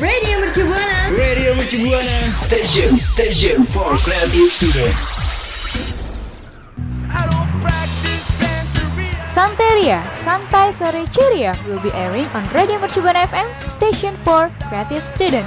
Radio Mercu Buana. Radio Mercu Buana. Station, station for creative student. Santeria, Santai Sore Ceria will be airing on Radio Mercu Buana FM, station for creative student.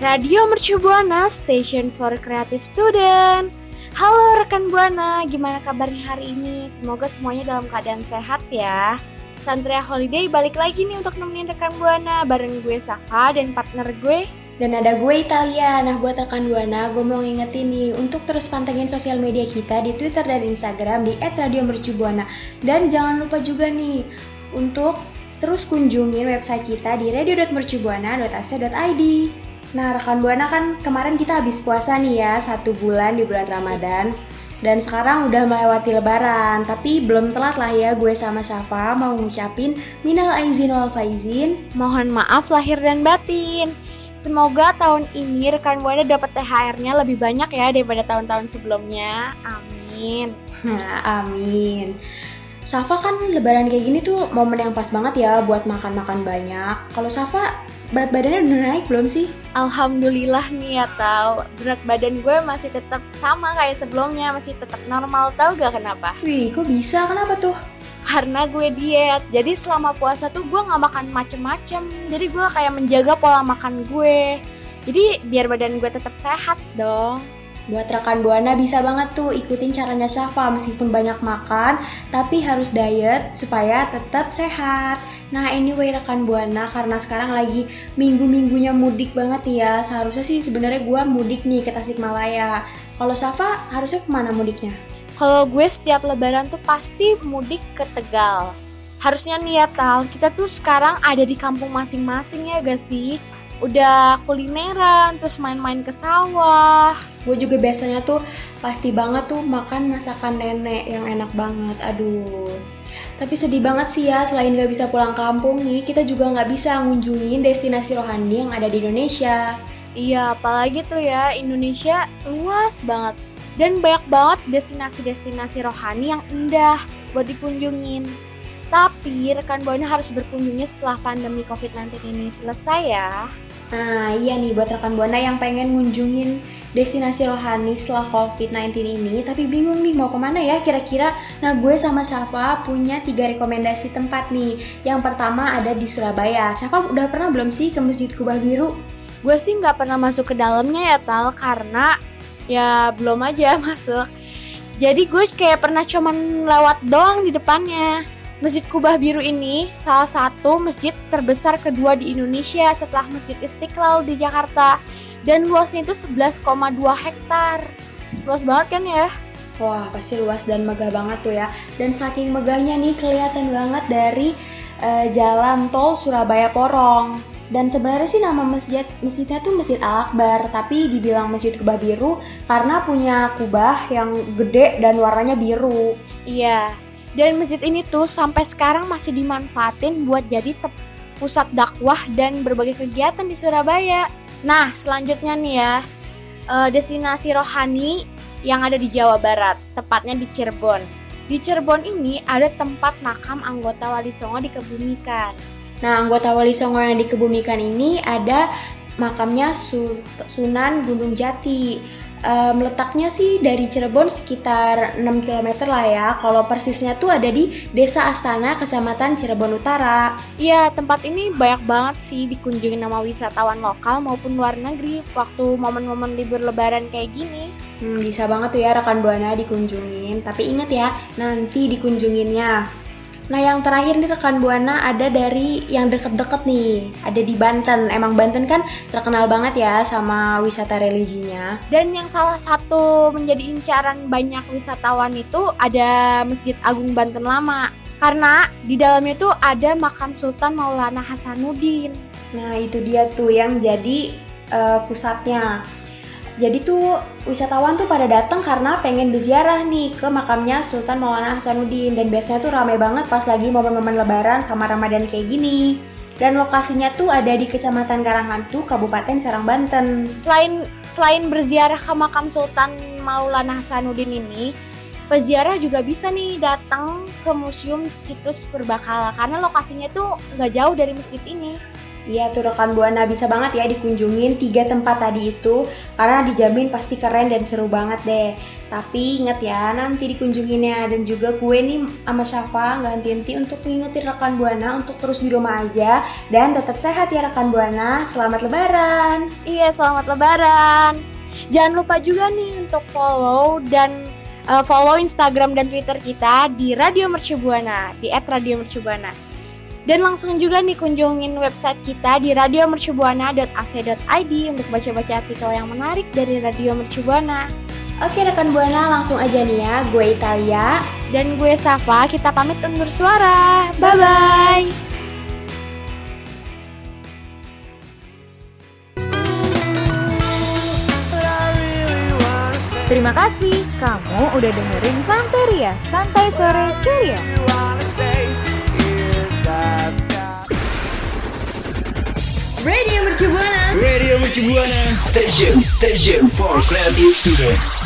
Radio Mercu Buana, Station for Creative Student. Halo rekan Buana, gimana kabarnya hari ini? Semoga semuanya dalam keadaan sehat ya. Santria Holiday balik lagi nih untuk nemenin rekan Buana bareng gue Safa dan partner gue dan ada gue Italia. Nah, buat rekan Buana, gue mau ngingetin nih untuk terus pantengin sosial media kita di Twitter dan Instagram di @radiomercubuana. Dan jangan lupa juga nih untuk terus kunjungin website kita di radio.mercubuana.ac.id. Nah, rekan Buana kan kemarin kita habis puasa nih ya, satu bulan di bulan Ramadan. Dan sekarang udah melewati lebaran, tapi belum telat lah ya gue sama Syafa mau ngucapin minal aizin wal faizin. Mohon maaf lahir dan batin. Semoga tahun ini rekan Buana dapat THR-nya lebih banyak ya daripada tahun-tahun sebelumnya. Amin. Amin. Safa kan lebaran kayak gini tuh momen yang pas banget ya buat makan-makan banyak. Kalau Safa berat badannya udah naik belum sih? Alhamdulillah nih ya tau Berat badan gue masih tetap sama kayak sebelumnya Masih tetap normal tau gak kenapa? Wih kok bisa? Kenapa tuh? Karena gue diet Jadi selama puasa tuh gue gak makan macem-macem Jadi gue kayak menjaga pola makan gue Jadi biar badan gue tetap sehat dong Buat rekan Buana bisa banget tuh ikutin caranya Syafa meskipun banyak makan, tapi harus diet supaya tetap sehat. Nah anyway rekan Buana karena sekarang lagi minggu-minggunya mudik banget ya Seharusnya sih sebenarnya gue mudik nih ke Tasikmalaya Kalau Safa harusnya ke mana mudiknya? Kalau gue setiap lebaran tuh pasti mudik ke Tegal Harusnya nih ya Tal, kita tuh sekarang ada di kampung masing-masing ya gak sih? Udah kulineran, terus main-main ke sawah Gue juga biasanya tuh pasti banget tuh makan masakan nenek yang enak banget. Aduh. Tapi sedih banget sih ya, selain gak bisa pulang kampung nih, kita juga gak bisa ngunjungin destinasi rohani yang ada di Indonesia. Iya, apalagi tuh ya, Indonesia luas banget. Dan banyak banget destinasi-destinasi rohani yang indah buat dikunjungin. Tapi rekan Buana harus berkunjungnya setelah pandemi COVID-19 ini selesai ya. Nah iya nih buat rekan Buana yang pengen ngunjungin destinasi rohani setelah COVID-19 ini tapi bingung nih mau ke mana ya? Kira-kira nah gue sama Syafa punya tiga rekomendasi tempat nih. Yang pertama ada di Surabaya. Syafa udah pernah belum sih ke Masjid Kubah Biru? Gue sih nggak pernah masuk ke dalamnya ya Tal karena ya belum aja masuk. Jadi gue kayak pernah cuman lewat doang di depannya. Masjid Kubah Biru ini salah satu masjid terbesar kedua di Indonesia setelah Masjid Istiqlal di Jakarta dan luasnya itu 11,2 hektar. Luas banget kan ya? Wah, pasti luas dan megah banget tuh ya. Dan saking megahnya nih kelihatan banget dari uh, jalan tol Surabaya Porong. Dan sebenarnya sih nama masjid masjidnya tuh Masjid Al Akbar, tapi dibilang Masjid Kubah Biru karena punya kubah yang gede dan warnanya biru. Iya, dan masjid ini tuh sampai sekarang masih dimanfaatin buat jadi pusat dakwah dan berbagai kegiatan di Surabaya. Nah, selanjutnya nih ya, uh, destinasi rohani yang ada di Jawa Barat, tepatnya di Cirebon. Di Cirebon ini ada tempat makam anggota Wali Songo dikebumikan. Nah, anggota Wali Songo yang dikebumikan ini ada makamnya Sunan Gunung Jati um, letaknya sih dari Cirebon sekitar 6 km lah ya. Kalau persisnya tuh ada di Desa Astana, Kecamatan Cirebon Utara. Iya, tempat ini banyak banget sih dikunjungi nama wisatawan lokal maupun luar negeri waktu momen-momen libur lebaran kayak gini. Hmm, bisa banget tuh ya rekan Buana dikunjungin. Tapi ingat ya, nanti dikunjunginnya Nah yang terakhir nih rekan Buana ada dari yang deket-deket nih, ada di Banten. Emang Banten kan terkenal banget ya sama wisata religinya. Dan yang salah satu menjadi incaran banyak wisatawan itu ada Masjid Agung Banten Lama. Karena di dalamnya tuh ada makam Sultan Maulana Hasanuddin. Nah itu dia tuh yang jadi uh, pusatnya. Jadi tuh wisatawan tuh pada datang karena pengen berziarah nih ke makamnya Sultan Maulana Hasanuddin dan biasanya tuh ramai banget pas lagi momen-momen lebaran sama Ramadan kayak gini. Dan lokasinya tuh ada di Kecamatan Karanghantu, Kabupaten Serang, Banten. Selain selain berziarah ke makam Sultan Maulana Hasanuddin ini, peziarah juga bisa nih datang ke museum situs Purbakala karena lokasinya tuh nggak jauh dari masjid ini. Iya tuh rekan Buana bisa banget ya dikunjungin tiga tempat tadi itu karena dijamin pasti keren dan seru banget deh. Tapi ingat ya nanti dikunjunginnya dan juga gue nih sama Syafa nggak henti-henti untuk ngingetin rekan Buana untuk terus di rumah aja dan tetap sehat ya rekan Buana. Selamat Lebaran. Iya selamat Lebaran. Jangan lupa juga nih untuk follow dan uh, follow Instagram dan Twitter kita di Radio Mercubuana di @radiomercubuana. Dan langsung juga nih kunjungin website kita di radiomercubuana.ac.id untuk baca-baca artikel yang menarik dari Radio Mercubuana. Oke rekan Buana langsung aja nih ya, gue Italia dan gue Safa, kita pamit undur suara. Bye-bye. Terima kasih kamu udah dengerin Santeria, Santai Sore Ceria. Radio Mercubuana. Radio Mercubuana. Station, station for creative students.